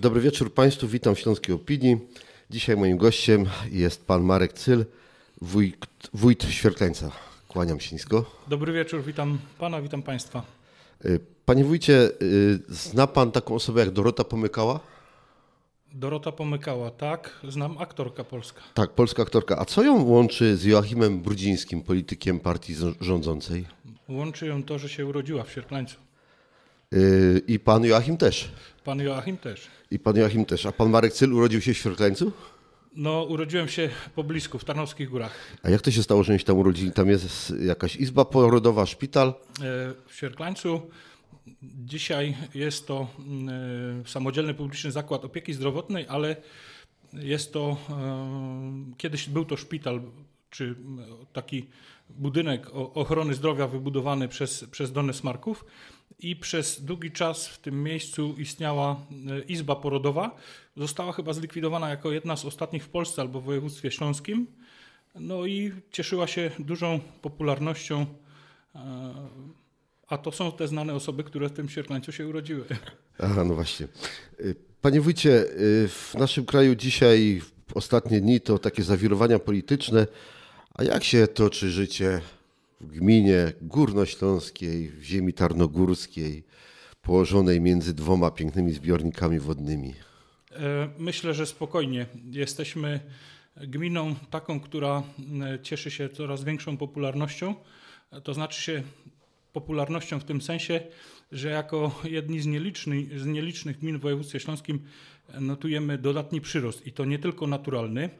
Dobry wieczór Państwu, witam w Śląskiej Opinii. Dzisiaj moim gościem jest pan Marek Cyl, wójt, wójt Świerklańca. Kłaniam się nisko. Dobry wieczór, witam pana, witam państwa. Y, Panie wójcie, y, zna pan taką osobę jak Dorota Pomykała? Dorota Pomykała, tak, znam aktorka polska. Tak, polska aktorka. A co ją łączy z Joachimem Brudzińskim, politykiem partii rządzącej? Łączy ją to, że się urodziła w Sierklańcu. Y, I pan Joachim też. Pan Joachim też. I pan Joachim też. A pan Marek Cyl urodził się w Świerklańcu? No, urodziłem się poblisku, w Tarnowskich Górach. A jak to się stało, że się tam urodzili? Tam jest jakaś izba porodowa, szpital? E, W Sierklańcu dzisiaj jest to e, samodzielny publiczny zakład opieki zdrowotnej, ale jest to, e, kiedyś był to szpital, czy taki budynek ochrony zdrowia wybudowany przez, przez Donę Smarków i przez długi czas w tym miejscu istniała e, izba porodowa. Została chyba zlikwidowana jako jedna z ostatnich w Polsce albo w województwie śląskim. No i cieszyła się dużą popularnością e, a to są te znane osoby, które w tym sierklańcu się urodziły. Aha, no właśnie. Y, Panie wójcie, y, w naszym kraju dzisiaj, w ostatnie dni, to takie zawirowania polityczne. A jak się toczy życie w gminie górnośląskiej, w ziemi tarnogórskiej, położonej między dwoma pięknymi zbiornikami wodnymi? E, Myślę, że spokojnie. Jesteśmy gminą taką, która m, cieszy się coraz większą popularnością. E, To znaczy się popularnością w tym sensie, że jako jedni z nielicznych, z nielicznych gmin w województwie śląskim e, notujemy dodatni przyrost i to nie tylko naturalny,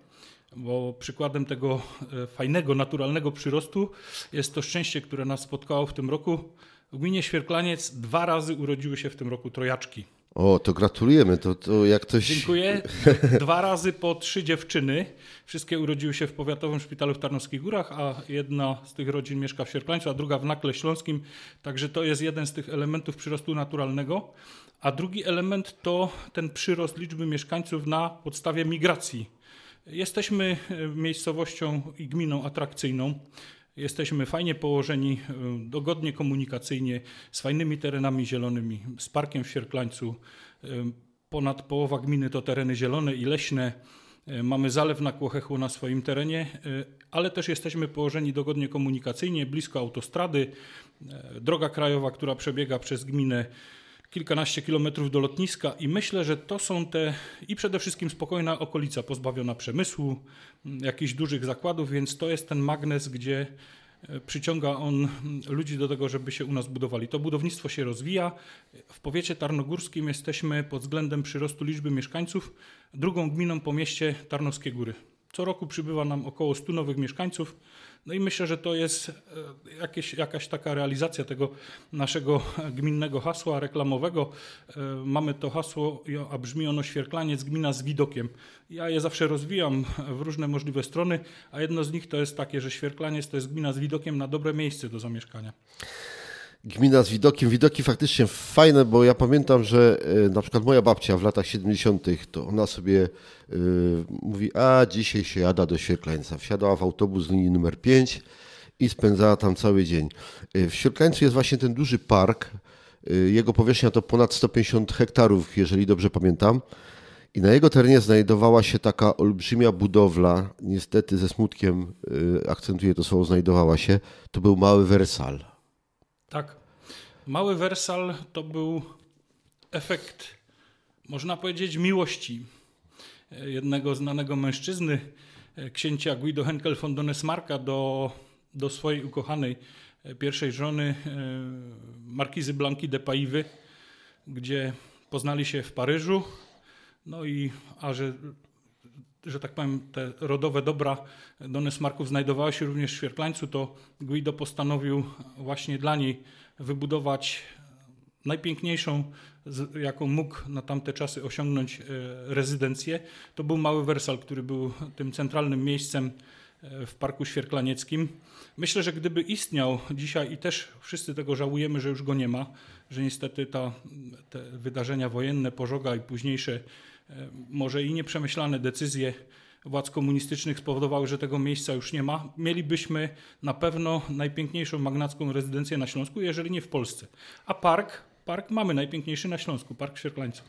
bo przykładem tego e, fajnego, naturalnego przyrostu jest to szczęście, które nas spotkało w tym roku. W gminie Świerklaniec dwa razy urodziły się w tym roku trojaczki. O, to gratulujemy. To, to jak ktoś. Dziękuję. Dwa razy po trzy dziewczyny. Wszystkie urodziły się w Powiatowym Szpitalu w Tarnowskich Górach, a jedna z tych rodzin mieszka w Sierklańcu, a druga w Nakle Śląskim. Także to jest jeden z tych elementów przyrostu naturalnego. A drugi element to ten przyrost liczby mieszkańców na podstawie migracji. Jesteśmy e, miejscowością i gminą atrakcyjną. Jesteśmy fajnie położeni, e, dogodnie komunikacyjnie, z fajnymi terenami zielonymi, z parkiem w Sierklańcu. E, Ponad połowa gminy to tereny zielone i leśne. Mamy zalew na Kłochechu na swoim terenie, ale też jesteśmy położeni dogodnie komunikacyjnie, blisko autostrady. Droga krajowa, która przebiega przez gminę kilkanaście kilometrów do lotniska i myślę, że to są te i przede wszystkim spokojna okolica pozbawiona przemysłu, jakichś dużych zakładów, więc to jest ten magnes, gdzie e, przyciąga on ludzi do tego, żeby się u nas budowali. To budownictwo się rozwija. W powiecie tarnogórskim jesteśmy pod względem przyrostu liczby mieszkańców drugą gminą po mieście Tarnowskie Góry. Co roku przybywa nam około 100 nowych mieszkańców. No i myślę, że to jest e, jakieś, jakaś taka realizacja tego naszego gminnego hasła reklamowego. E, Mamy to hasło, a brzmi ono Świerklaniec, gmina z widokiem. Ja je zawsze rozwijam w różne możliwe strony, a jedno z nich to jest takie, że Świerklaniec to jest gmina z widokiem na dobre miejsce do zamieszkania. Gmina z widokiem. Widoki faktycznie fajne, bo ja pamiętam, że e, na przykład moja babcia w latach 70. to ona sobie e, mówi, a dzisiaj się jada do Świerklańca. Wsiadała w autobus linii numer 5 i spędzała tam cały dzień. E, W Świerklańcu jest właśnie ten duży park. Jego powierzchnia to ponad 150 hektarów, jeżeli dobrze pamiętam. I na jego terenie znajdowała się taka olbrzymia budowla, niestety ze smutkiem akcentuję to słowo znajdowała się, to był mały Wersal. Tak. Mały Wersal to był efekt, można powiedzieć, miłości e, jednego znanego mężczyzny, e, księcia Guido Henkel von Donesmarka do, do swojej ukochanej e, pierwszej żony, markizy Blanki de Paiwy, gdzie poznali się w Paryżu. No i, a że że tak powiem, te rodowe dobra Donesmarków znajdowały się również w Świerklańcu, to Guido postanowił właśnie dla niej wybudować najpiękniejszą, jaką mógł na tamte czasy osiągnąć e, rezydencję. To był Mały Wersal, który był tym centralnym miejscem e, w Parku Świerklanieckim. Myślę, że gdyby istniał dzisiaj i też wszyscy tego żałujemy, że już go nie ma, że niestety ta, te wydarzenia wojenne, pożoga i późniejsze może i nieprzemyślane decyzje władz komunistycznych spowodowały, że tego miejsca już nie ma. Mielibyśmy na pewno najpiękniejszą magnacką rezydencję na Śląsku, jeżeli nie w Polsce. A park park mamy, najpiękniejszy na Śląsku, Park Świerklańców.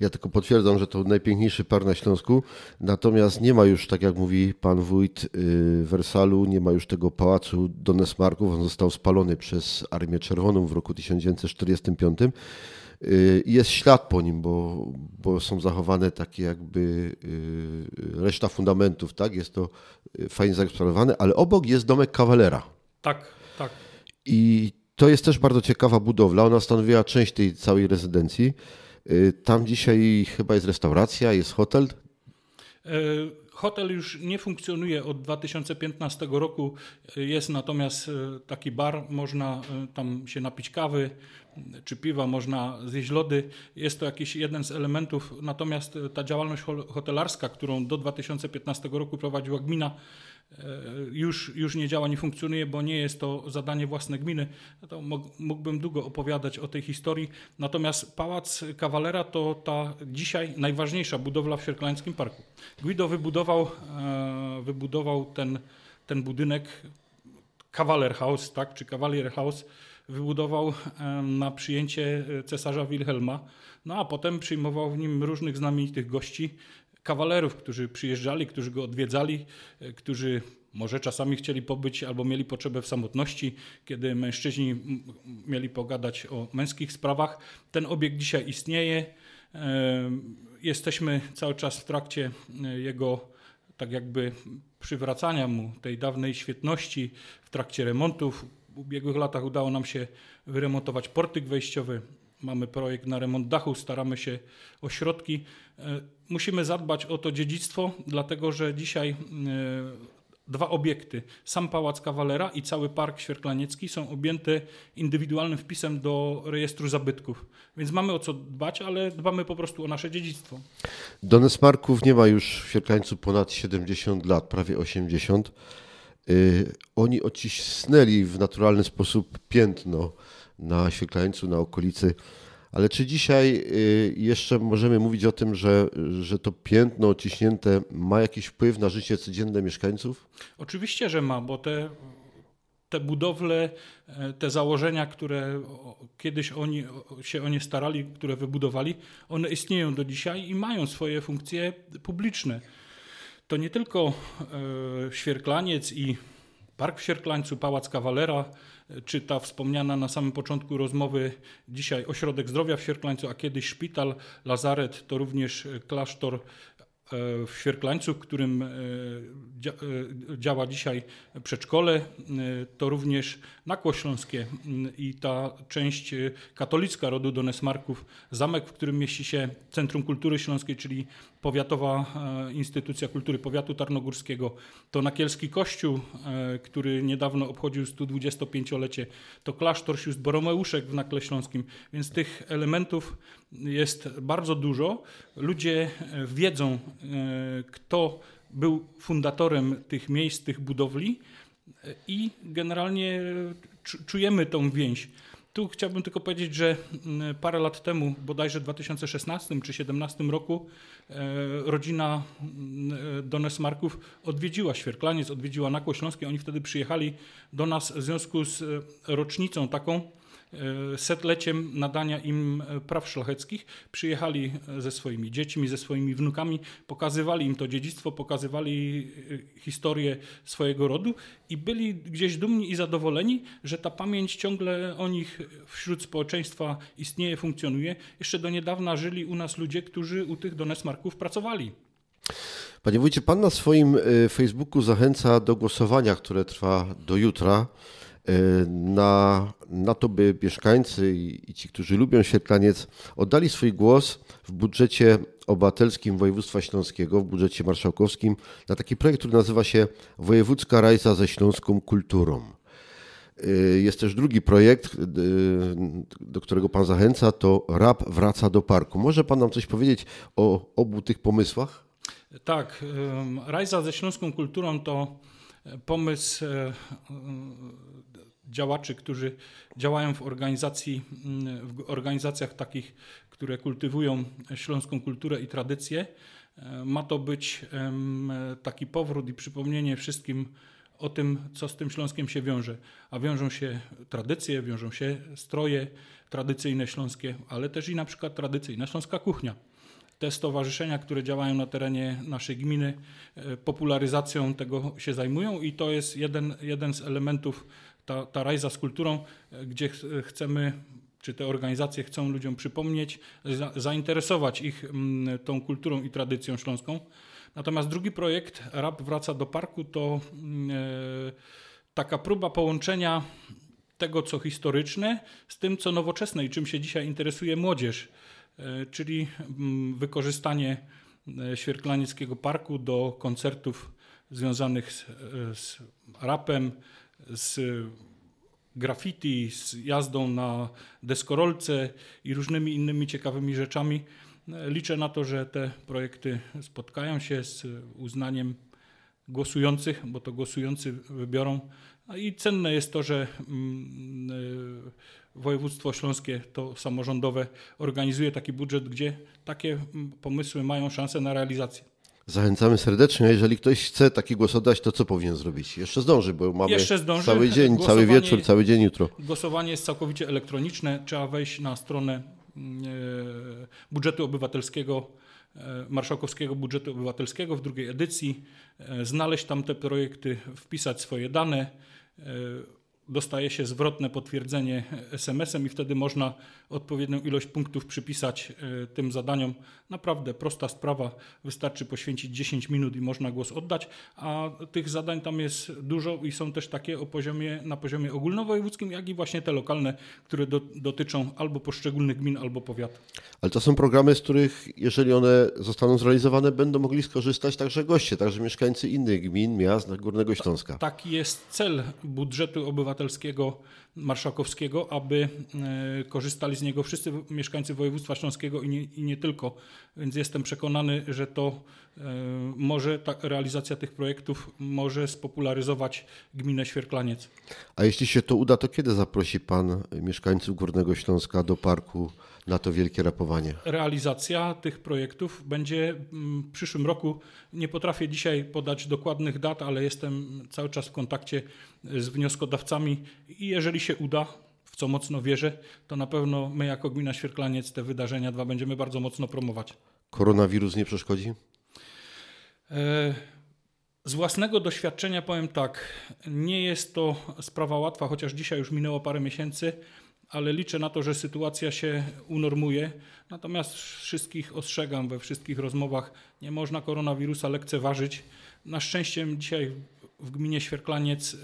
Ja tylko potwierdzam, że to najpiękniejszy park na Śląsku, natomiast nie ma już, tak jak mówi pan wójt y, Wersalu, nie ma już tego pałacu Donesmarków, on został spalony przez Armię Czerwoną w roku 1945. Y, Jest ślad po nim, bo, bo są zachowane takie jakby y, reszta fundamentów, tak? Jest to y, fajnie zagospodarowane, ale obok jest domek kawalera. Tak, tak. I to jest też bardzo ciekawa budowla. Ona stanowiła część tej całej rezydencji. Tam dzisiaj chyba jest restauracja, jest hotel. E, Hotel już nie funkcjonuje od 2015 roku. E, Jest natomiast e, taki bar, można e, tam się napić kawy m, czy piwa, można zjeść lody. Jest to jakiś jeden z elementów. Natomiast e, ta działalność hotelarska, którą do 2015 roku prowadziła gmina, e, już, już nie działa, nie funkcjonuje, bo nie jest to zadanie własne gminy. No To mógł- mógłbym długo opowiadać o tej historii. Natomiast Pałac Kawalera to ta dzisiaj najważniejsza budowla w Sierklańskim Parku. Guido wybudował, e, wybudował ten, ten budynek Kawaler House, tak, czy Cavalier House, wybudował e, na przyjęcie e, cesarza Wilhelma, no a potem przyjmował w nim różnych znamienitych gości, kawalerów, którzy przyjeżdżali, którzy go odwiedzali, e, którzy może czasami chcieli pobyć albo mieli potrzebę w samotności, kiedy mężczyźni mieli pogadać o męskich sprawach. Ten obiekt dzisiaj istnieje. E, Jesteśmy cały czas w trakcie e, jego tak jakby przywracania mu tej dawnej świetności w trakcie remontów. W ubiegłych latach udało nam się wyremontować portyk wejściowy. Mamy projekt na remont dachu, staramy się o środki. E, Musimy zadbać o to dziedzictwo, dlatego że dzisiaj e, dwa obiekty, sam Pałac Kawalera i cały Park Świerklaniecki są objęte indywidualnym wpisem do rejestru zabytków. Więc mamy o co dbać, ale dbamy po prostu o nasze dziedzictwo. Donesmarków nie ma już w Sierkańcu ponad 70 lat, prawie 80. Y, Oni odcisnęli w naturalny sposób piętno na Świerklańcu, na okolicy. Ale czy dzisiaj y, jeszcze możemy mówić o tym, że, że to piętno odciśnięte ma jakiś wpływ na życie codzienne mieszkańców? Oczywiście, że ma, bo te, te budowle, e, te założenia, które kiedyś oni się o nie starali, które wybudowali, one istnieją do dzisiaj i mają swoje funkcje publiczne. To nie tylko e, Świerklaniec i Park w Świerklańcu, Pałac Kawalera, e, czy ta wspomniana na samym początku rozmowy dzisiaj Ośrodek Zdrowia w Świerklańcu, a kiedyś szpital, lazaret, to również e, klasztor e, w Świerklańcu, w którym dzia- działa dzisiaj przedszkole, to również Nakło Śląskie m, i ta część katolicka rodu Donesmarków, zamek, w którym mieści się Centrum Kultury Śląskiej, czyli powiatowa e, instytucja kultury powiatu tarnogórskiego, to Nakielski Kościół, e, który niedawno obchodził 125-lecie, to klasztor sióstr Boromeuszek w Nakle Śląskim, więc tych elementów jest bardzo dużo. Ludzie e, wiedzą, kto był fundatorem tych miejsc, tych budowli i generalnie czu- czujemy tą więź. Tu chciałbym tylko powiedzieć, że mm, parę lat temu, bodajże w 2016 czy 2017 roku, e, rodzina mm, e, Donesmarków odwiedziła Świerklaniec, odwiedziła Nakło Śląskie. Oni wtedy przyjechali do nas w związku z e, rocznicą taką, setleciem nadania im e, praw szlacheckich. Przyjechali e, ze swoimi dziećmi, ze swoimi wnukami, pokazywali im to dziedzictwo, pokazywali e, historię swojego rodu i byli gdzieś dumni i zadowoleni, że ta pamięć ciągle o nich wśród społeczeństwa istnieje, funkcjonuje. Jeszcze do niedawna żyli u nas ludzie, którzy u tych Donesmarków pracowali. Panie wójcie, pan na swoim Facebooku zachęca do głosowania, które trwa do jutra, na, na to, by mieszkańcy i, i ci, którzy lubią Świetlaniec, oddali swój głos w budżecie obywatelskim województwa śląskiego, w budżecie marszałkowskim, na taki projekt, który nazywa się Wojewódzka Rajza ze śląską kulturą. Y, Jest też drugi projekt, y, do którego Pan zachęca, to Rap wraca do parku. Może Pan nam coś powiedzieć o obu tych pomysłach? Tak, Rajza ze śląską kulturą to e, pomysł e, em, działaczy, którzy działają w organizacji, mm, w organizacjach takich, które kultywują śląską kulturę i tradycję. E, Ma to być taki powrót i przypomnienie wszystkim o tym, co z tym Śląskiem się wiąże. A wiążą się tradycje, wiążą się stroje tradycyjne śląskie, ale też i na przykład tradycyjna śląska kuchnia. Te stowarzyszenia, które działają na terenie naszej gminy, e, popularyzacją tego się zajmują i to jest jeden, jeden z elementów, ta, ta rajza z kulturą, e, gdzie ch chcemy czy te organizacje chcą ludziom przypomnieć, za, zainteresować ich tą kulturą i tradycją śląską. Natomiast drugi projekt, RAP wraca do parku, to e, taka próba połączenia tego, co historyczne, z tym, co nowoczesne i czym się dzisiaj interesuje młodzież, czyli mm, wykorzystanie e, Świerklanieckiego Parku do koncertów związanych z, z rapem, z graffiti, z jazdą na deskorolce i różnymi innymi ciekawymi rzeczami. Liczę na to, że te projekty spotkają się z uznaniem głosujących, bo to głosujący wybiorą. I cenne jest to, że mm, y, województwo śląskie, to samorządowe, organizuje taki budżet, gdzie takie mm, pomysły mają szansę na realizację. Zachęcamy serdecznie. Jeżeli ktoś chce taki głos oddać, to co powinien zrobić? Jeszcze zdąży, bo mamy zdąży. cały dzień, cały wieczór, cały dzień jutro. Głosowanie jest całkowicie elektroniczne. Trzeba wejść na stronę mm, e, budżetu obywatelskiego, marszałkowskiego budżetu obywatelskiego w drugiej edycji, e, znaleźć tam te projekty, wpisać swoje dane dostaje się zwrotne potwierdzenie SMS-em i wtedy można odpowiednią ilość punktów przypisać e, tym zadaniom. Naprawdę prosta sprawa, wystarczy poświęcić 10 minut i można głos oddać, a tych zadań tam jest dużo i są też takie o poziomie, na poziomie ogólnowojewódzkim, jak i właśnie te lokalne, które do, dotyczą albo poszczególnych gmin, albo powiatu. Ale to są programy, z których, jeżeli one zostaną zrealizowane, będą mogli skorzystać także goście, także mieszkańcy innych gmin, miast Górnego Śląska. Taki jest cel budżetu obywatelskiego marszałkowskiego, aby e, korzystali z niego wszyscy mieszkańcy województwa śląskiego i nie, i nie tylko. Więc jestem przekonany, że to e, może ta realizacja tych projektów może spopularyzować gminę Świerklaniec. A jeśli się to uda, to kiedy zaprosi Pan mieszkańców Górnego Śląska do parku na to wielkie rapowanie? Realizacja tych projektów będzie w przyszłym roku. Nie potrafię dzisiaj podać dokładnych dat, ale jestem cały czas w kontakcie z wnioskodawcami i jeżeli się uda, w co mocno wierzę, to na pewno my jako gmina Świerklaniec te wydarzenia dwa będziemy bardzo mocno promować. Koronawirus nie przeszkodzi? E, z własnego doświadczenia powiem tak, nie jest to sprawa łatwa, chociaż dzisiaj już minęło parę miesięcy ale liczę na to, że sytuacja się unormuje. Natomiast wszystkich ostrzegam we wszystkich rozmowach, nie można koronawirusa lekceważyć. Na szczęście dzisiaj w gminie Świerklaniec e,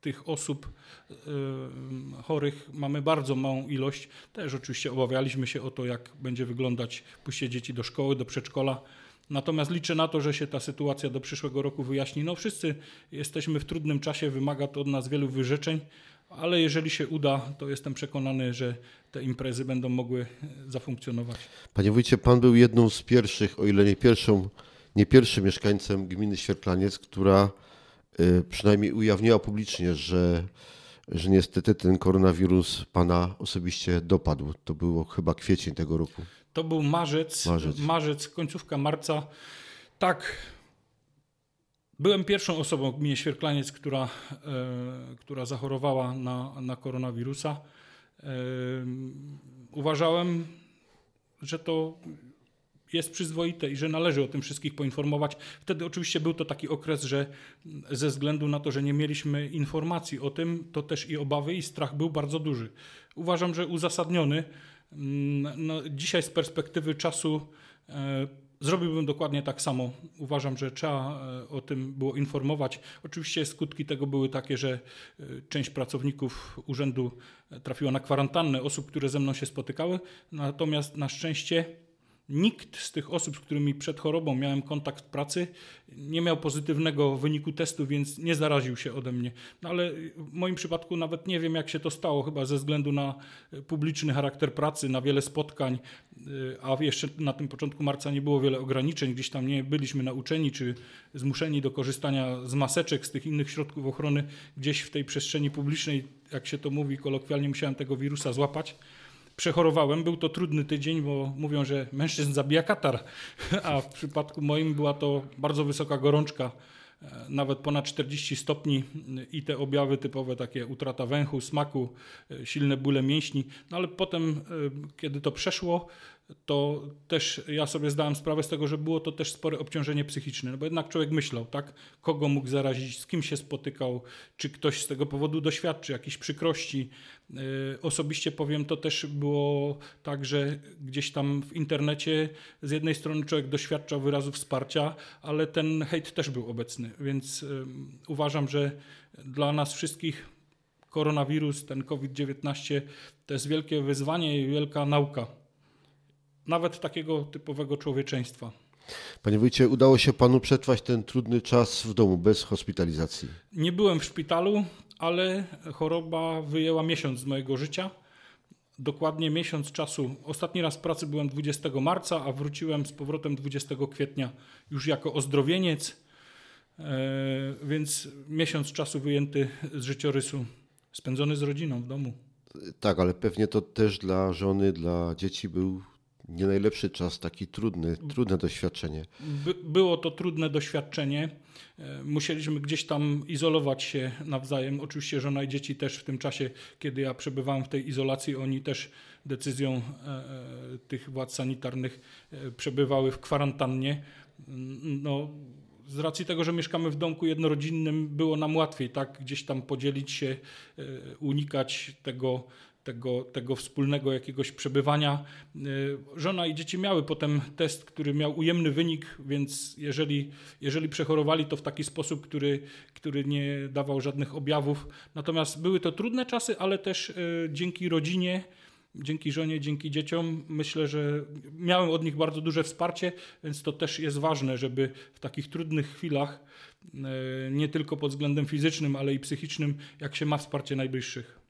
tych osób e, chorych mamy bardzo małą ilość. Też oczywiście obawialiśmy się o to, jak będzie wyglądać pójście dzieci do szkoły, do przedszkola. Natomiast liczę na to, że się ta sytuacja do przyszłego roku wyjaśni. No wszyscy jesteśmy w trudnym czasie, wymaga to od nas wielu wyrzeczeń, ale jeżeli się uda, to jestem przekonany, że te imprezy będą mogły e, zafunkcjonować. Panie wójcie, pan był jedną z pierwszych, o ile nie pierwszą, nie pierwszym mieszkańcem gminy Świerklaniec, która e, przynajmniej ujawniła publicznie, że, że niestety ten koronawirus pana osobiście dopadł. To było chyba kwiecień tego roku. To był marzec, marzec, marzec końcówka marca. Tak, Byłem pierwszą osobą w gminie Świerklaniec, która, e, która zachorowała na, na koronawirusa. E, uważałem, że to jest przyzwoite i że należy o tym wszystkich poinformować. Wtedy oczywiście był to taki okres, że ze względu na to, że nie mieliśmy informacji o tym, to też i obawy i strach był bardzo duży. Uważam, że uzasadniony. Mm, no, dzisiaj z perspektywy czasu e, Zrobiłbym dokładnie tak samo. Uważam, że trzeba e, o tym było informować. Oczywiście skutki tego były takie, że e, część pracowników urzędu e, trafiła na kwarantannę osób, które ze mną się spotykały, natomiast na szczęście Nikt z tych osób, z którymi przed chorobą miałem kontakt pracy, nie miał pozytywnego wyniku testu, więc nie zaraził się ode mnie. No ale w moim przypadku nawet nie wiem, jak się to stało, chyba ze względu na publiczny charakter pracy, na wiele spotkań, a jeszcze na tym początku marca nie było wiele ograniczeń, gdzieś tam nie byliśmy nauczeni czy zmuszeni do korzystania z maseczek, z tych innych środków ochrony. Gdzieś w tej przestrzeni publicznej, jak się to mówi kolokwialnie, musiałem tego wirusa złapać przechorowałem. Był to trudny tydzień, bo mówią, że mężczyzn zabija katar, a w przypadku moim była to bardzo wysoka gorączka nawet ponad 40 stopni i te objawy typowe, takie utrata węchu, smaku, silne bóle mięśni. No ale potem, kiedy to przeszło, to też ja sobie zdałem sprawę z tego, że było to też spore obciążenie psychiczne, no bo jednak człowiek myślał, tak, kogo mógł zarazić, z kim się spotykał, czy ktoś z tego powodu doświadczy jakichś przykrości. Y, osobiście powiem, to też było tak, że gdzieś tam w internecie z jednej strony człowiek doświadczał wyrazu wsparcia, ale ten hejt też był obecny, więc uważam, że dla nas wszystkich koronawirus, ten COVID-19 to jest wielkie wyzwanie i wielka nauka nawet takiego typowego człowieczeństwa. Panie Wójcie, udało się Panu przetrwać ten trudny czas w domu bez hospitalizacji? Nie byłem w szpitalu, ale choroba wyjęła miesiąc z mojego życia. Dokładnie miesiąc czasu. Ostatni raz w pracy byłem 20 marca, a wróciłem z powrotem 20 kwietnia już jako ozdrowieniec, e, więc miesiąc czasu wyjęty z życiorysu, spędzony z rodziną w domu. Tak, ale pewnie to też dla żony, dla dzieci był nie najlepszy czas, taki trudny, trudne doświadczenie. By, było to trudne doświadczenie. E, musieliśmy gdzieś tam izolować się nawzajem. Oczywiście żona i dzieci też w tym czasie, kiedy ja przebywałem w tej izolacji, oni też decyzją e, e, tych władz sanitarnych przebywały w kwarantannie. No, z racji tego, że mieszkamy w domku jednorodzinnym, było nam łatwiej tak gdzieś tam podzielić się, unikać tego tego, tego wspólnego jakiegoś przebywania. Y, żona i dzieci miały potem test, który miał ujemny wynik, więc jeżeli, jeżeli przechorowali to w taki sposób, który, który nie dawał żadnych objawów. Natomiast były to trudne czasy, ale też y, dzięki rodzinie, dzięki żonie, dzięki dzieciom, myślę, że miałem od nich bardzo duże wsparcie, więc to też jest ważne, żeby w takich trudnych chwilach, y, nie tylko pod względem fizycznym, ale i psychicznym, jak się ma wsparcie najbliższych.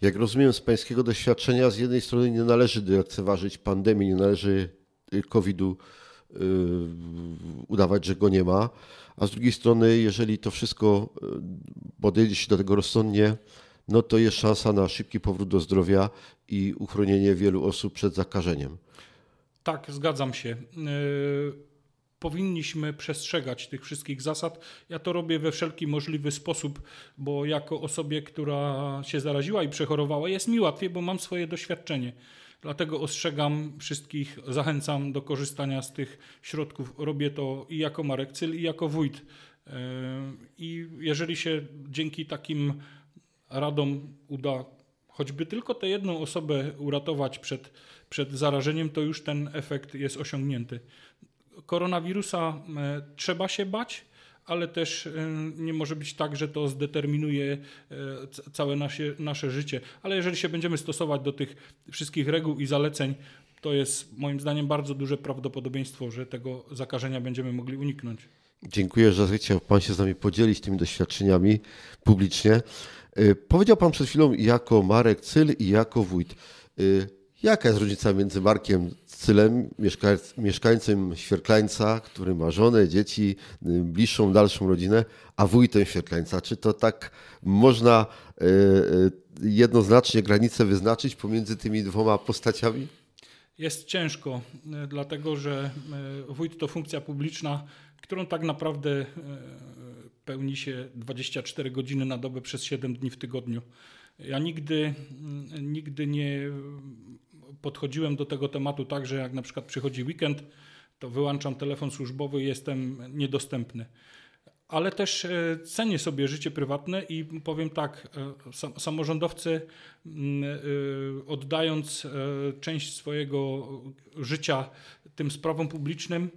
Jak rozumiem z pańskiego doświadczenia, z jednej strony nie należy lekceważyć pandemii, nie należy y, COVID-u yy, udawać, że go nie ma, a z drugiej strony, jeżeli to wszystko y, podejdzie się do tego rozsądnie, no to jest szansa na szybki powrót do zdrowia i uchronienie wielu osób przed zakażeniem. Tak, zgadzam się. Yy powinniśmy przestrzegać tych wszystkich zasad. Ja to robię we wszelki możliwy sposób, bo jako osobie, która się zaraziła i przechorowała, jest mi łatwiej, bo mam swoje doświadczenie. Dlatego ostrzegam wszystkich, zachęcam do korzystania z tych środków. Robię to i jako Marek Cyl, i jako wójt. E, I jeżeli się dzięki takim radom uda choćby tylko tę jedną osobę uratować przed, przed zarażeniem, to już ten efekt jest osiągnięty koronawirusa e, trzeba się bać, ale też e, nie może być tak, że to zdeterminuje e, całe nasze, nasze życie. Ale jeżeli się będziemy stosować do tych wszystkich reguł i zaleceń, to jest moim zdaniem bardzo duże prawdopodobieństwo, że tego zakażenia będziemy mogli uniknąć. Dziękuję, że chciał Pan się z nami podzielić tymi doświadczeniami publicznie. Powiedział Pan przed chwilą jako Marek Cyl i jako wójt. Jaka jest różnica między Markiem Cylem, mieszkańcem Świerklańca, który ma żonę, dzieci, bliższą, dalszą rodzinę, a wójtem Świerklańca? Czy to tak można e, e, jednoznacznie granice wyznaczyć pomiędzy tymi dwoma postaciami? Jest ciężko, dlatego że wójt to funkcja publiczna, którą tak naprawdę pełni się 24 godziny na dobę przez 7 dni w tygodniu. Ja nigdy, nigdy nie podchodziłem do tego tematu tak, że jak na przykład przychodzi weekend, to wyłączam telefon służbowy i jestem niedostępny. Ale też e, cenię sobie życie prywatne i powiem tak, e, samorządowcy mm, e, oddając część swojego życia tym sprawom publicznym,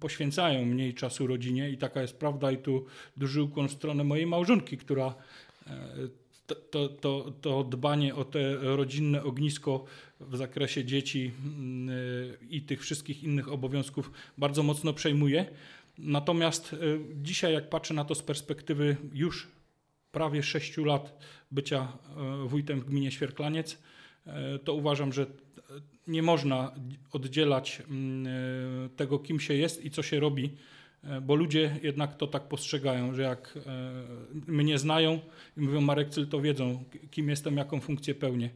poświęcają mniej czasu rodzinie i taka jest prawda i tu duży ukłon w stronę mojej małżonki, która to, to, to, dbanie o te rodzinne ognisko w zakresie dzieci mm, i tych wszystkich innych obowiązków bardzo mocno przejmuje. Natomiast e, dzisiaj, jak patrzę na to z perspektywy już prawie sześciu lat bycia e, wójtem w gminie Świerklaniec, to uważam, że nie można oddzielać mm, tego, kim się jest i co się robi bo ludzie jednak to tak postrzegają, że jak e, mnie znają i mówią Marek Cyl, to wiedzą, kim jestem, jaką funkcję pełnię.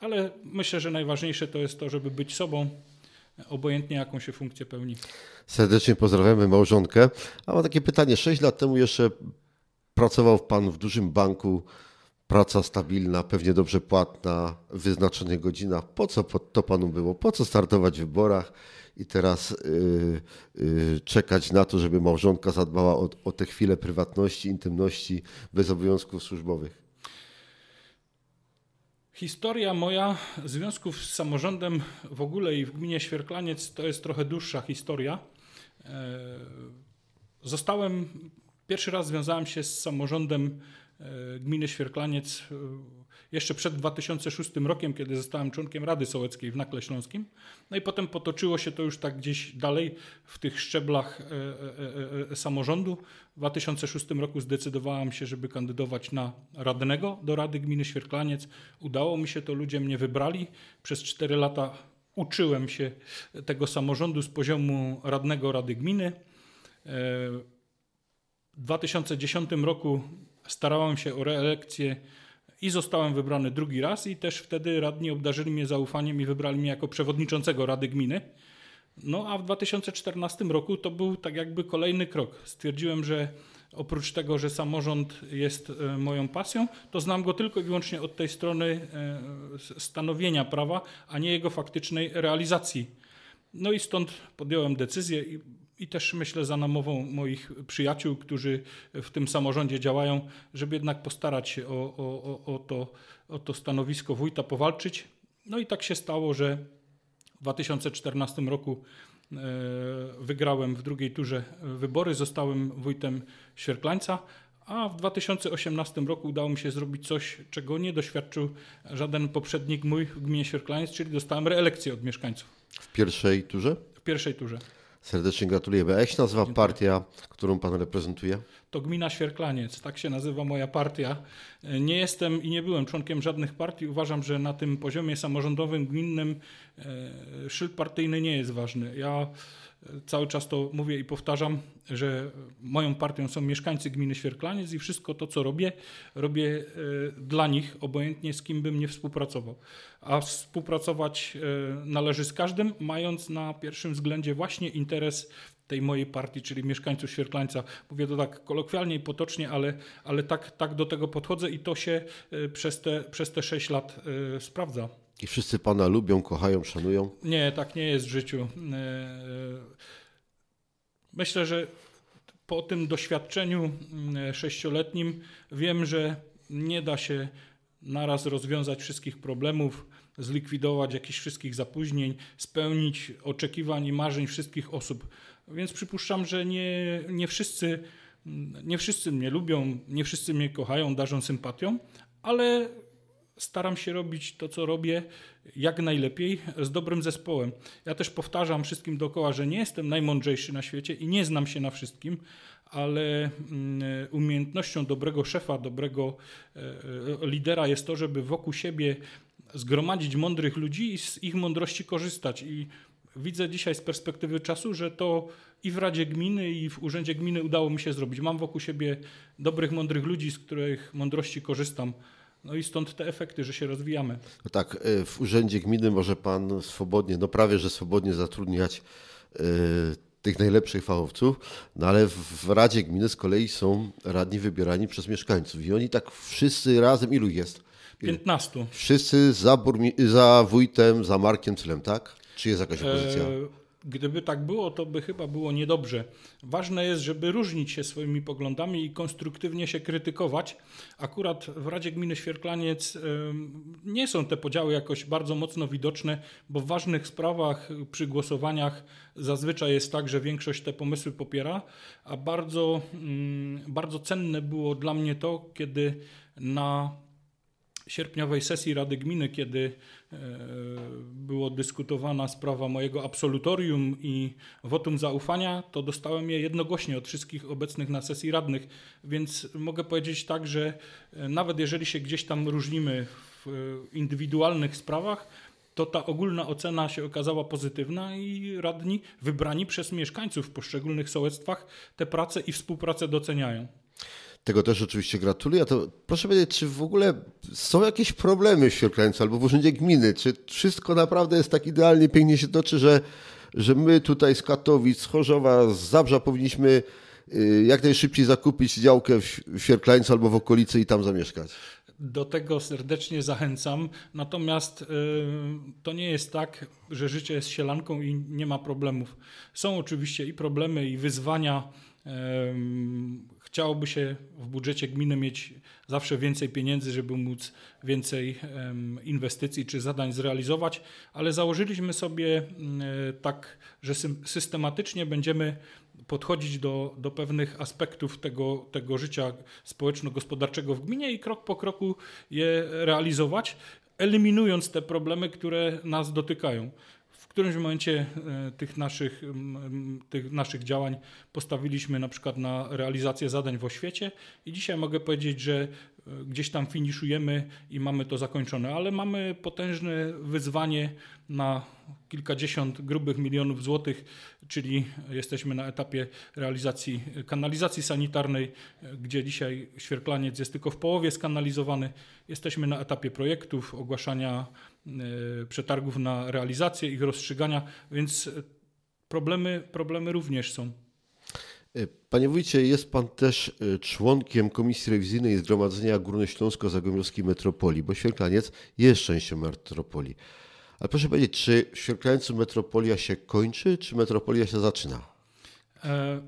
Ale myślę, że najważniejsze to jest to, żeby być sobą, obojętnie jaką się funkcję pełni. Serdecznie pozdrawiamy małżonkę. A mam takie pytanie. Sześć lat temu jeszcze pracował Pan w dużym banku, praca stabilna, pewnie dobrze płatna, wyznaczone godzina. Po co to Panu było? Po co startować w wyborach i teraz yy, yy, czekać na to, żeby małżonka zadbała o, o te chwile prywatności, intymności, bez obowiązków służbowych? Historia moja związków z samorządem w ogóle i w gminie Świerklaniec to jest trochę dłuższa historia. E, zostałem, pierwszy raz związałem się z samorządem gminy Świerklaniec e, jeszcze przed 2006 rokiem, kiedy zostałem członkiem Rady Sołeckiej w Nakle Śląskim. No i potem potoczyło się to już tak gdzieś dalej w tych szczeblach e, e, e, samorządu. W 2006 roku zdecydowałem się, żeby kandydować na radnego do Rady Gminy Świerklaniec. Udało mi się to, ludzie mnie wybrali. Przez 4 lata uczyłem się tego samorządu z poziomu radnego Rady Gminy. W 2010 roku starałem się o reelekcję i zostałem wybrany drugi raz i też wtedy radni obdarzyli mnie zaufaniem i wybrali mnie jako przewodniczącego Rady Gminy. No a w 2014 roku to był tak jakby kolejny krok. Stwierdziłem, że oprócz tego, że samorząd jest e, moją pasją, to znam go tylko i wyłącznie od tej strony e, stanowienia prawa, a nie jego faktycznej realizacji. No i stąd podjąłem decyzję i i też myślę za namową moich przyjaciół, którzy w tym samorządzie działają, żeby jednak postarać się o, o, o, to, o to stanowisko wójta powalczyć. No i tak się stało, że w 2014 roku e, wygrałem w drugiej turze wybory, zostałem wójtem Świerklańca, a w 2018 roku udało mi się zrobić coś, czego nie doświadczył żaden poprzednik mój w gminie Świerklaniec, czyli dostałem reelekcję od mieszkańców. W pierwszej turze? W pierwszej turze. Serdecznie gratulujemy. A jak się nazywa partia, którą pan reprezentuje? To Gmina Świerklaniec, tak się nazywa moja partia. Nie jestem i nie byłem członkiem żadnych partii. Uważam, że na tym poziomie samorządowym, gminnym e, szyld partyjny nie jest ważny. Ja Cały czas to mówię i powtarzam, że moją partią są mieszkańcy gminy Świerklaniec i wszystko to, co robię, robię e, dla nich, obojętnie z kim bym nie współpracował. A współpracować e, należy z każdym, mając na pierwszym względzie właśnie interes tej mojej partii, czyli mieszkańców Świerklańca. Mówię to tak kolokwialnie i potocznie, ale, ale tak, tak do tego podchodzę i to się e, przez te, przez te 6 lat sprawdza. I wszyscy Pana lubią, kochają, szanują? Nie, tak nie jest w życiu. E, e, myślę, że po tym doświadczeniu mm, sześcioletnim wiem, że nie da się naraz rozwiązać wszystkich problemów, zlikwidować jakichś wszystkich zapóźnień, spełnić oczekiwań i marzeń wszystkich osób. Więc przypuszczam, że nie, nie, wszyscy, nie wszyscy mnie lubią, nie wszyscy mnie kochają, darzą sympatią, ale staram się robić to, co robię, jak najlepiej z dobrym zespołem. Ja też powtarzam wszystkim dookoła, że nie jestem najmądrzejszy na świecie i nie znam się na wszystkim, ale mm, umiejętnością dobrego szefa, dobrego e, e, lidera jest to, żeby wokół siebie zgromadzić mądrych ludzi i z ich mądrości korzystać. I widzę dzisiaj z perspektywy czasu, że to i w Radzie Gminy, i w Urzędzie Gminy udało mi się zrobić. Mam wokół siebie dobrych, mądrych ludzi, z których mądrości korzystam. No i stąd te efekty, że się rozwijamy. No tak, e, w Urzędzie Gminy może Pan swobodnie, no prawie że swobodnie zatrudniać y, tych najlepszych fachowców, no ale w Radzie Gminy z kolei są radni wybierani przez mieszkańców i oni tak wszyscy razem, ilu jest? 15. Wszyscy za, burmi- za wójtem, za Markiem Celem, tak? Czy jest jakaś opozycja? E Gdyby tak było, to by chyba było niedobrze. Ważne jest, żeby różnić się swoimi poglądami i konstruktywnie się krytykować. Akurat w Radzie Gminy Świerklaniec nie są te podziały jakoś bardzo mocno widoczne, bo w ważnych sprawach przy głosowaniach zazwyczaj jest tak, że większość te pomysły popiera, a bardzo, mm, bardzo cenne było dla mnie to, kiedy na sierpniowej sesji Rady Gminy, kiedy e, było dyskutowana sprawa mojego absolutorium i wotum zaufania, to dostałem je jednogłośnie od wszystkich obecnych na sesji radnych, więc mogę powiedzieć tak, że e, nawet jeżeli się gdzieś tam różnimy w indywidualnych sprawach, to ta ogólna ocena się okazała pozytywna i radni wybrani przez mieszkańców w poszczególnych sołectwach te prace i współpracę doceniają. Tego też oczywiście gratuluję. A to proszę powiedzieć, czy w ogóle są jakieś problemy w Świerklańcu albo w Urzędzie Gminy? Czy wszystko naprawdę jest tak idealnie, pięknie się toczy, że, że my tutaj z Katowic, z Chorzowa, z Zabrza powinniśmy y, jak najszybciej zakupić działkę w Świerklańcu albo w okolicy i tam zamieszkać? Do tego serdecznie zachęcam. Natomiast y, to nie jest tak, że życie jest sielanką i nie ma problemów. Są oczywiście i problemy, i wyzwania. Chciałoby się w budżecie gminy mieć zawsze więcej pieniędzy, żeby móc więcej inwestycji czy zadań zrealizować, ale założyliśmy sobie tak, że systematycznie będziemy podchodzić do, do pewnych aspektów tego, tego życia społeczno-gospodarczego w gminie i krok po kroku je realizować, eliminując te problemy, które nas dotykają. Którymś momencie e, tych naszych, tych naszych działań postawiliśmy na przykład na realizację zadań w oświecie i dzisiaj mogę powiedzieć, że e, gdzieś tam finiszujemy i mamy to zakończone, ale mamy potężne wyzwanie na kilkadziesiąt grubych milionów złotych, czyli jesteśmy na etapie realizacji kanalizacji sanitarnej, gdzie dzisiaj Świerklaniec jest tylko w połowie skanalizowany. Jesteśmy na etapie projektów, ogłaszania e, przetargów na realizację, ich rozstrzygania, więc problemy, problemy również są. E, panie wójcie, jest pan też e, członkiem Komisji Rewizyjnej Zgromadzenia Górnośląsko-Zagłębiowskiej Metropolii, bo Świerklaniec jest częścią metropolii. Ale proszę powiedzieć, czy w Świerklańcu metropolia się kończy, czy metropolia się zaczyna? E...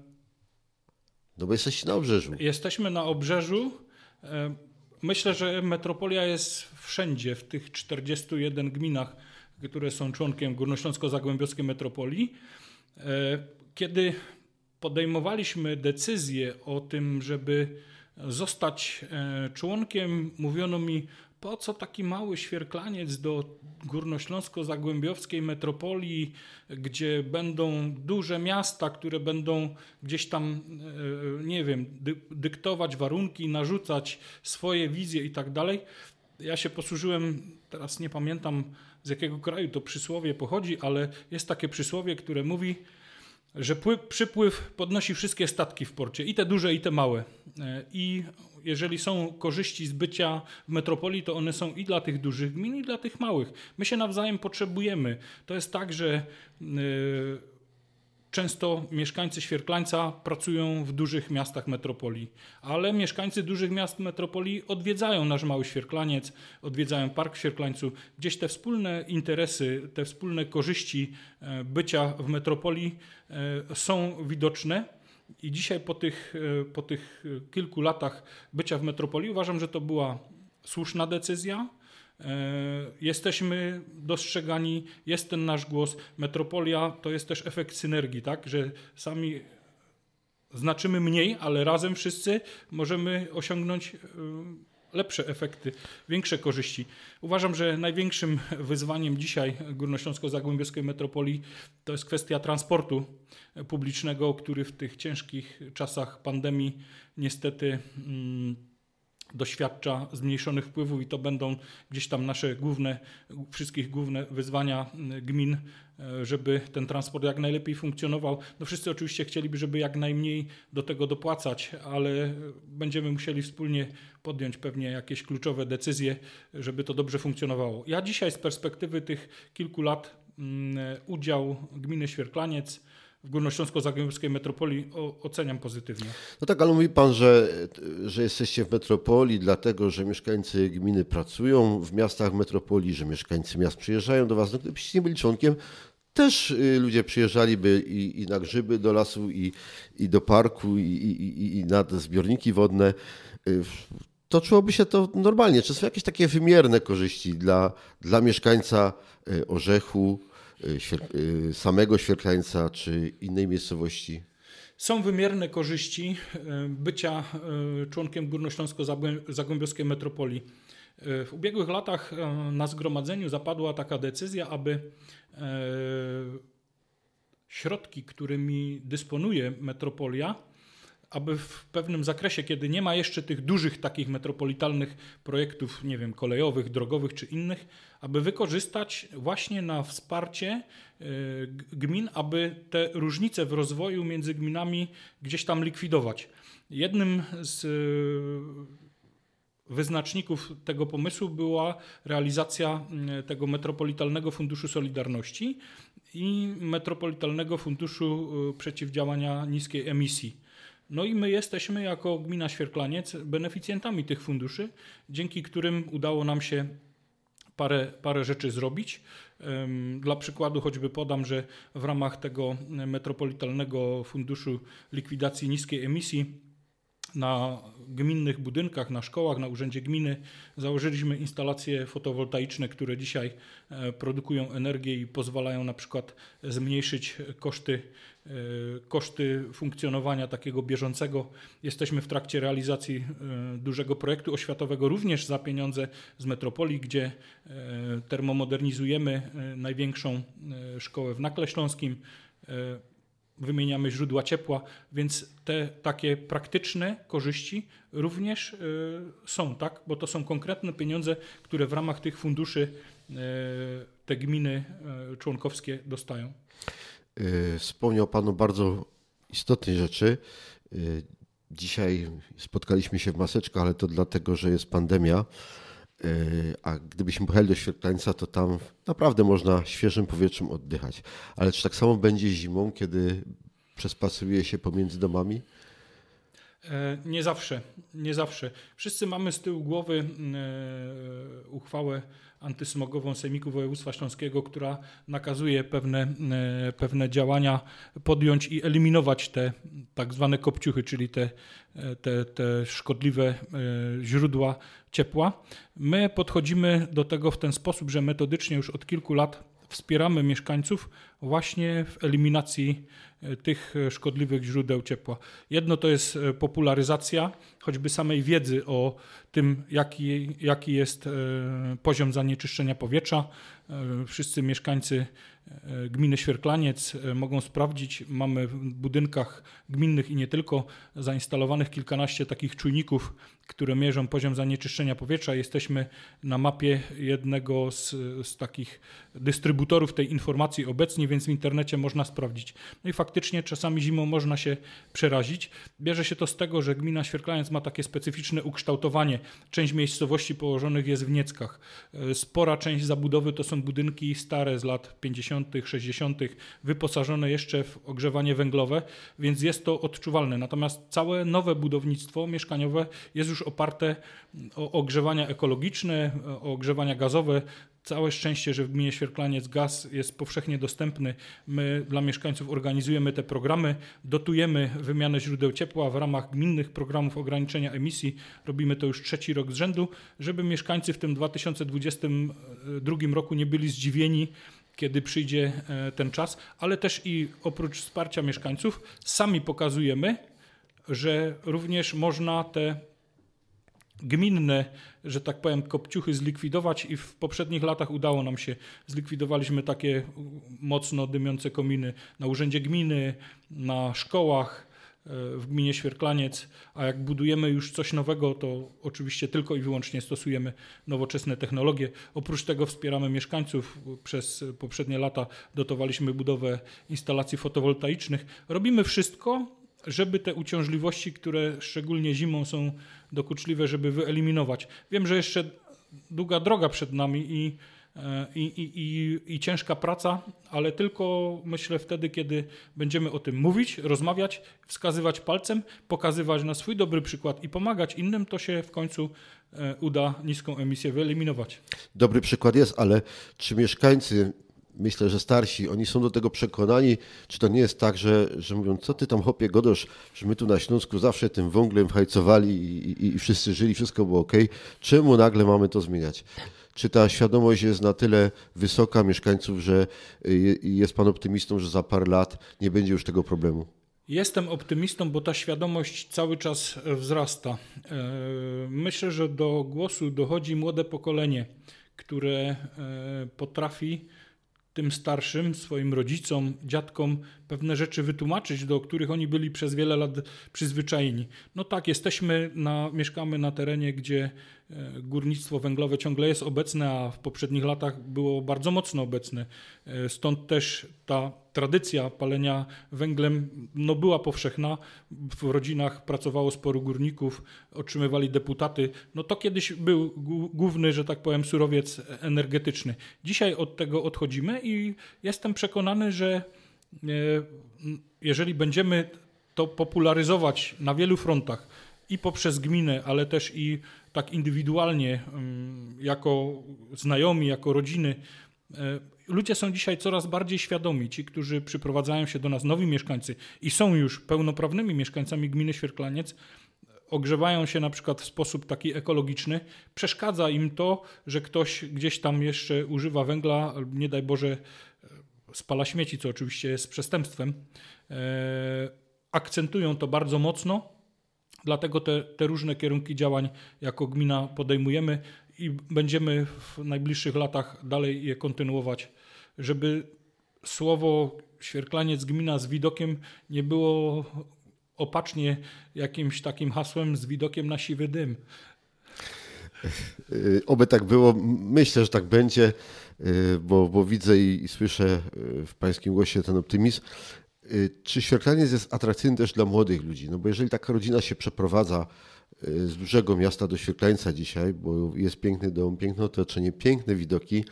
No bo jesteście na obrzeżu. Jesteśmy na obrzeżu. E... Myślę, że metropolia jest wszędzie, w tych 41 gminach, które są członkiem Górnośląsko-Zagłębiowskiej Metropolii. E... Kiedy podejmowaliśmy decyzję o tym, żeby zostać e, członkiem, mówiono mi, po co taki mały świerklaniec do górnośląsko-zagłębiowskiej metropolii, gdzie będą duże miasta, które będą gdzieś tam, e, nie wiem, dyktować warunki, narzucać swoje wizje i tak dalej. Ja się posłużyłem, teraz nie pamiętam z jakiego kraju to przysłowie pochodzi, ale jest takie przysłowie, które mówi, że przypływ podnosi wszystkie statki w porcie, i te duże, i te małe. E, I jeżeli są korzyści z bycia w metropolii, to one są i dla tych dużych gmin, i dla tych małych. My się nawzajem potrzebujemy. To jest tak, że yy, Często mieszkańcy Świerklańca pracują w dużych miastach metropolii, ale mieszkańcy dużych miast metropolii odwiedzają nasz mały Świerklaniec, odwiedzają Park w Świerklańcu. Gdzieś te wspólne interesy, te wspólne korzyści e, bycia w metropolii e, są widoczne. I dzisiaj po tych, e, po tych kilku latach bycia w metropolii uważam, że to była słuszna decyzja jesteśmy dostrzegani, jest ten nasz głos. Metropolia to jest też efekt synergii, tak, że sami znaczymy mniej, ale razem wszyscy możemy osiągnąć e, lepsze efekty, większe korzyści. Uważam, że największym wyzwaniem dzisiaj Górnośląsko-Zagłębiowskiej Metropolii to jest kwestia transportu publicznego, który w tych ciężkich czasach pandemii niestety. Hmm, doświadcza zmniejszonych wpływów i to będą gdzieś tam nasze główne, wszystkich główne wyzwania mm, gmin, e, żeby ten transport jak najlepiej funkcjonował. No wszyscy oczywiście chcieliby, żeby jak najmniej do tego dopłacać, ale będziemy musieli wspólnie podjąć pewnie jakieś kluczowe decyzje, żeby to dobrze funkcjonowało. Ja dzisiaj z perspektywy tych kilku lat mm, udział gminy Świerklaniec w Górnośląsko-Zagłębiowskiej metropolii oceniam pozytywnie. No tak, ale mówi Pan, że, że jesteście w metropolii dlatego, że mieszkańcy gminy pracują w miastach metropolii, że mieszkańcy miast przyjeżdżają do Was. No, gdybyście nie byli członkiem, też y, ludzie przyjeżdżaliby i, i na grzyby do lasu, i, i do parku, i, i, i na zbiorniki wodne. Y, toczyłoby się to normalnie. Czy są jakieś takie wymierne korzyści dla, dla mieszkańca y, Orzechu, samego Świerklańca czy innej miejscowości? Są wymierne korzyści y, bycia y, członkiem Górnośląsko-Zagłębiowskiej Metropolii. W ubiegłych latach na zgromadzeniu zapadła taka decyzja, aby środki, którymi dysponuje metropolia, aby w pewnym zakresie, kiedy nie ma jeszcze tych dużych takich metropolitalnych projektów, nie wiem, kolejowych, drogowych czy innych, aby wykorzystać właśnie na wsparcie y, gmin, aby te różnice w rozwoju między gminami gdzieś tam likwidować. Jednym z wyznaczników tego pomysłu była realizacja mm, tego Metropolitalnego Funduszu Solidarności i Metropolitalnego Funduszu Przeciwdziałania Niskiej Emisji. No i my jesteśmy jako gmina Świerklaniec beneficjentami tych funduszy, dzięki którym udało nam się parę, parę rzeczy zrobić. Dla przykładu choćby podam, że w ramach tego Metropolitalnego Funduszu Likwidacji Niskiej Emisji na gminnych budynkach, na szkołach, na urzędzie gminy założyliśmy instalacje fotowoltaiczne, które dzisiaj e, produkują energię i pozwalają na przykład zmniejszyć koszty, koszty funkcjonowania takiego bieżącego. Jesteśmy w trakcie realizacji e, dużego projektu oświatowego również za pieniądze z metropolii, gdzie termomodernizujemy największą szkołę w Nakle Śląskim wymieniamy źródła ciepła, więc te takie praktyczne korzyści również są, tak? Bo to są konkretne pieniądze, które w ramach tych funduszy te gminy członkowskie dostają. Wspomniał Pan o bardzo istotnej rzeczy. Dzisiaj spotkaliśmy się w maseczkach, ale to dlatego, że jest pandemia. Yy, a gdybyśmy pojechali do Świetlańca, to tam naprawdę można świeżym powietrzem oddychać. Ale czy tak samo będzie zimą, kiedy przespaceruje się pomiędzy domami? E, nie zawsze, nie zawsze. Wszyscy mamy z tyłu głowy e, uchwałę antysmogową Sejmiku Województwa Śląskiego, która nakazuje pewne, e, pewne działania podjąć i eliminować te tak zwane kopciuchy, czyli te, te, te szkodliwe źródła ciepła. My podchodzimy do tego w ten sposób, że metodycznie już od kilku lat wspieramy mieszkańców właśnie w eliminacji e, tych e, szkodliwych źródeł ciepła. Jedno to jest e, popularyzacja choćby samej wiedzy o tym, jaki, jaki jest poziom zanieczyszczenia powietrza. Wszyscy mieszkańcy gminy Świerklaniec mogą sprawdzić. Mamy w budynkach gminnych i nie tylko zainstalowanych kilkanaście takich czujników, które mierzą poziom zanieczyszczenia powietrza. Jesteśmy na mapie jednego z, z takich dystrybutorów tej informacji obecnie, więc w internecie można sprawdzić. No i faktycznie czasami zimą można się przerazić. Bierze się to z tego, że gmina Świerklaniec ma takie specyficzne ukształtowanie. Część miejscowości położonych jest w Nieckach. Spora część zabudowy to są budynki stare z lat 50., 60., wyposażone jeszcze w ogrzewanie węglowe, więc jest to odczuwalne. Natomiast całe nowe budownictwo mieszkaniowe jest już oparte o ogrzewania ekologiczne, o ogrzewania gazowe. Całe szczęście, że w gminie Świerklaniec gaz jest powszechnie dostępny. My dla mieszkańców organizujemy te programy, dotujemy wymianę źródeł ciepła w ramach gminnych programów ograniczenia emisji. Robimy to już trzeci rok z rzędu, żeby mieszkańcy w tym 2022 roku nie byli zdziwieni, kiedy przyjdzie e, ten czas, ale też i oprócz wsparcia mieszkańców sami pokazujemy, że również można te gminne, że tak powiem, kopciuchy zlikwidować i w poprzednich latach udało nam się. Zlikwidowaliśmy takie mocno dymiące kominy na urzędzie gminy, na szkołach, w gminie Świerklaniec, a jak budujemy już coś nowego, to oczywiście tylko i wyłącznie stosujemy nowoczesne technologie. Oprócz tego wspieramy mieszkańców. Przez poprzednie lata dotowaliśmy budowę instalacji fotowoltaicznych. Robimy wszystko, żeby te uciążliwości, które szczególnie zimą są dokuczliwe, żeby wyeliminować. Wiem, że jeszcze długa droga przed nami i E, i, i, i, i, ciężka praca, ale tylko myślę wtedy, kiedy będziemy o tym mówić, rozmawiać, wskazywać palcem, pokazywać na swój dobry przykład i pomagać innym, to się w końcu e, uda niską emisję wyeliminować. Dobry przykład jest, ale czy mieszkańcy myślę, że starsi, oni są do tego przekonani, czy to nie jest tak, że, że mówią, co ty tam hopie godosz, że my tu na Śląsku zawsze tym węglem hajcowali i, i, i wszyscy żyli, wszystko było ok. Czemu nagle mamy to zmieniać? Czy ta świadomość jest na tyle wysoka mieszkańców, że jest Pan optymistą, że za parę lat nie będzie już tego problemu? Jestem optymistą, bo ta świadomość cały czas wzrasta. E, myślę, że do głosu dochodzi młode pokolenie, które e, potrafi tym starszym, swoim rodzicom, dziadkom pewne rzeczy wytłumaczyć, do których oni byli przez wiele lat przyzwyczajeni. No tak, jesteśmy, na, mieszkamy na terenie, gdzie górnictwo węglowe ciągle jest obecne, a w poprzednich latach było bardzo mocno obecne. E, stąd też ta tradycja palenia węglem no, była powszechna. W rodzinach pracowało sporo górników, otrzymywali deputaty. No to kiedyś był główny, że tak powiem, surowiec energetyczny. Dzisiaj od tego odchodzimy i jestem przekonany, że e, jeżeli będziemy to popularyzować na wielu frontach i poprzez gminę, ale też i tak indywidualnie, jako znajomi, jako rodziny, e, ludzie są dzisiaj coraz bardziej świadomi. Ci, którzy przyprowadzają się do nas, nowi mieszkańcy i są już pełnoprawnymi mieszkańcami gminy Świerklaniec, ogrzewają się na przykład w sposób taki ekologiczny, przeszkadza im to, że ktoś gdzieś tam jeszcze używa węgla, nie daj Boże, e, spala śmieci, co oczywiście jest przestępstwem. E, akcentują to bardzo mocno, dlatego te, te różne kierunki działań jako gmina podejmujemy i będziemy w najbliższych latach dalej je kontynuować, żeby słowo Świerklaniec gmina z widokiem nie było opacznie jakimś takim hasłem z widokiem na siwy dym. Y, oby tak było. Myślę, że tak będzie, y, bo, bo widzę i, i słyszę y, w pańskim głosie ten optymizm. Czy Świerklaniec jest atrakcyjny też dla młodych ludzi? No bo jeżeli taka rodzina się przeprowadza z dużego miasta do Świerklańca dzisiaj, bo jest piękny dom, piękne otoczenie, piękne widoki,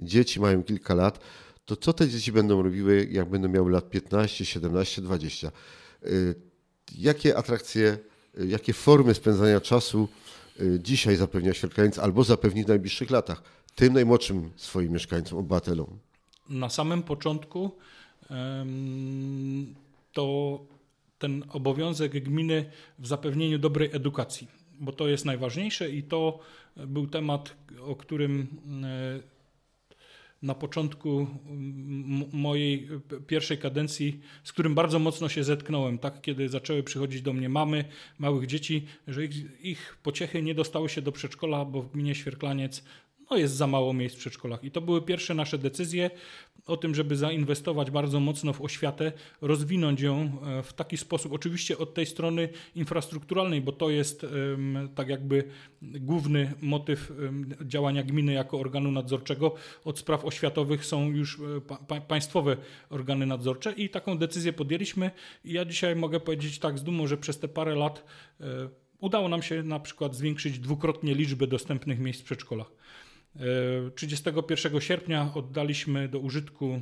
dzieci mają kilka lat, to co te dzieci będą robiły, jak będą miały lat 15, 17, 20? Jakie atrakcje, jakie formy spędzania czasu y, dzisiaj zapewnia Świerklaniec albo zapewni w najbliższych latach tym najmłodszym swoim mieszkańcom, obywatelom? Na samym początku to ten obowiązek gminy w zapewnieniu dobrej edukacji, bo to jest najważniejsze i to był temat, o którym e, na początku mojej pierwszej kadencji, z którym bardzo mocno się zetknąłem, tak, kiedy zaczęły przychodzić do mnie mamy małych dzieci, że ich, ich pociechy nie dostały się do przedszkola, bo w gminie Świerklaniec no jest za mało miejsc w przedszkolach. I to były pierwsze nasze decyzje o tym, żeby zainwestować bardzo mocno w oświatę, rozwinąć ją e, w taki sposób, oczywiście od tej strony infrastrukturalnej, bo to jest tak jakby główny motyw działania gminy jako organu nadzorczego. Od spraw oświatowych są już e, pa państwowe organy nadzorcze i taką decyzję podjęliśmy. I ja dzisiaj mogę powiedzieć tak z dumą, że przez te parę lat e, udało nam się na przykład zwiększyć dwukrotnie liczbę dostępnych miejsc w przedszkolach. 31 sierpnia oddaliśmy do użytku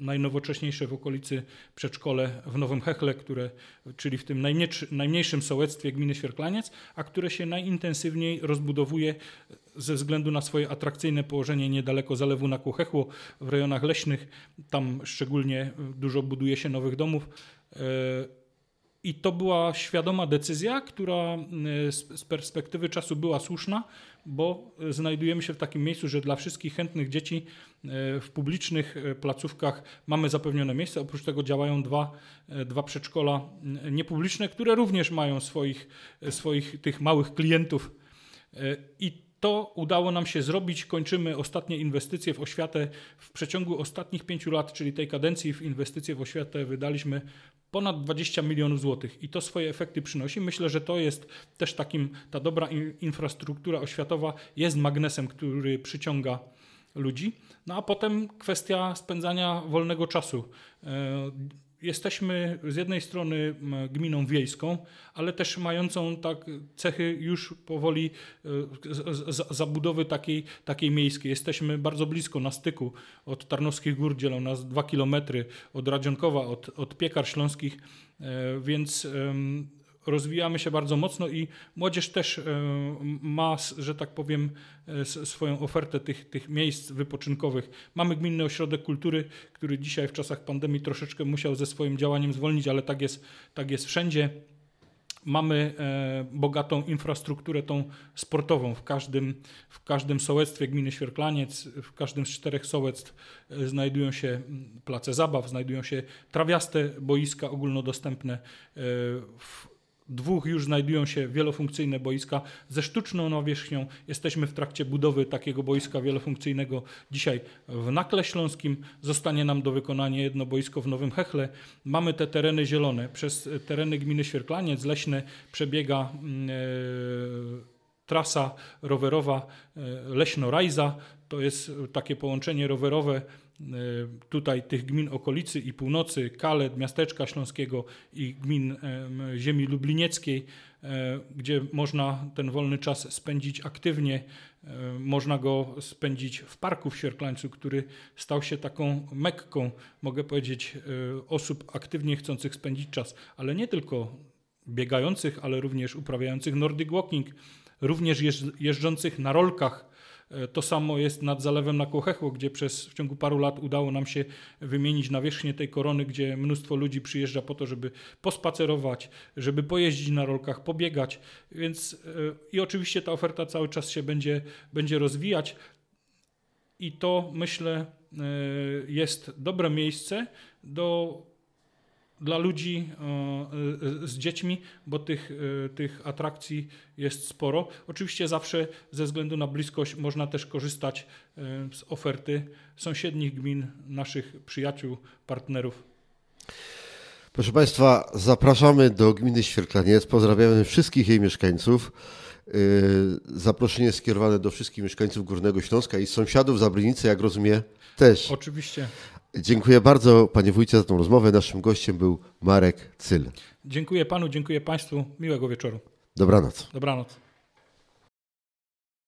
najnowocześniejsze w okolicy przedszkole w Nowym Hechle, które, czyli w tym najmniejszym sołectwie gminy Świerklaniec, a które się najintensywniej rozbudowuje ze względu na swoje atrakcyjne położenie niedaleko zalewu na Kuchechło, w rejonach leśnych. Tam szczególnie dużo buduje się nowych domów. I to była świadoma decyzja, która e, z perspektywy czasu była słuszna, bo znajdujemy się w takim miejscu, że dla wszystkich chętnych dzieci e, w publicznych placówkach mamy zapewnione miejsce. Oprócz tego działają dwa, dwa przedszkola niepubliczne, które również mają swoich, swoich tych małych klientów. I to udało nam się zrobić. Kończymy ostatnie inwestycje w oświatę. W przeciągu ostatnich pięciu lat, czyli tej kadencji, w inwestycje w oświatę wydaliśmy ponad 20 milionów złotych i to swoje efekty przynosi. Myślę, że to jest też takim, ta dobra infrastruktura oświatowa jest magnesem, który przyciąga ludzi. No a potem kwestia spędzania wolnego czasu. Jesteśmy z jednej strony gminą wiejską, ale też mającą tak cechy już powoli e, zabudowy takiej, takiej miejskiej. Jesteśmy bardzo blisko na styku od Tarnowskich Gór, dzielą nas dwa kilometry, od Radzionkowa, od, od Piekar Śląskich, e, więc rozwijamy się bardzo mocno i młodzież też e, ma, że tak powiem, e, swoją ofertę tych, tych miejsc wypoczynkowych. Mamy Gminny Ośrodek Kultury, który dzisiaj w czasach pandemii troszeczkę musiał ze swoim działaniem zwolnić, ale tak jest, tak jest wszędzie. Mamy e, bogatą infrastrukturę tą sportową w każdym, w każdym sołectwie gminy Świerklaniec, w każdym z czterech sołectw znajdują się place zabaw, znajdują się trawiaste boiska ogólnodostępne. W dwóch już znajdują się wielofunkcyjne boiska ze sztuczną nawierzchnią. Jesteśmy w trakcie budowy takiego boiska wielofunkcyjnego dzisiaj w Nakle Śląskim. Zostanie nam do wykonania jedno boisko w Nowym Hechle. Mamy te tereny zielone. Przez tereny gminy Świerklaniec Leśne przebiega e, trasa rowerowa e, Leśno-Rajza. To jest takie połączenie rowerowe tutaj tych gmin okolicy i północy, Kalet, miasteczka śląskiego i gmin e, ziemi lublinieckiej, gdzie można ten wolny czas spędzić aktywnie. Można go spędzić w parku w Sierklańcu, który stał się taką mekką, mogę powiedzieć, osób aktywnie chcących spędzić czas, ale nie tylko biegających, ale również uprawiających Nordic Walking, również jeżdżących na rolkach. E, to samo jest nad zalewem na Kochechło, gdzie przez w ciągu paru lat udało nam się wymienić nawierzchnię tej korony, gdzie mnóstwo ludzi przyjeżdża po to, żeby pospacerować, żeby pojeździć na rolkach, pobiegać. Więc e, i oczywiście ta oferta cały czas się będzie, będzie rozwijać. I to myślę e, jest dobre miejsce do dla ludzi e, e, z dziećmi, bo tych, e, tych atrakcji jest sporo. Oczywiście zawsze ze względu na bliskość można też korzystać z oferty sąsiednich gmin, naszych przyjaciół, partnerów. Proszę Państwa, zapraszamy do gminy Świerklaniec. Pozdrawiamy wszystkich jej mieszkańców. Zaproszenie skierowane do wszystkich mieszkańców Górnego Śląska i sąsiadów Zabrynicy, jak rozumiem, też. Oczywiście. Dziękuję bardzo panie wójcie za tą rozmowę. Naszym gościem był Marek Cyl. Dziękuję panu, dziękuję państwu. Miłego wieczoru. Dobranoc. Dobranoc.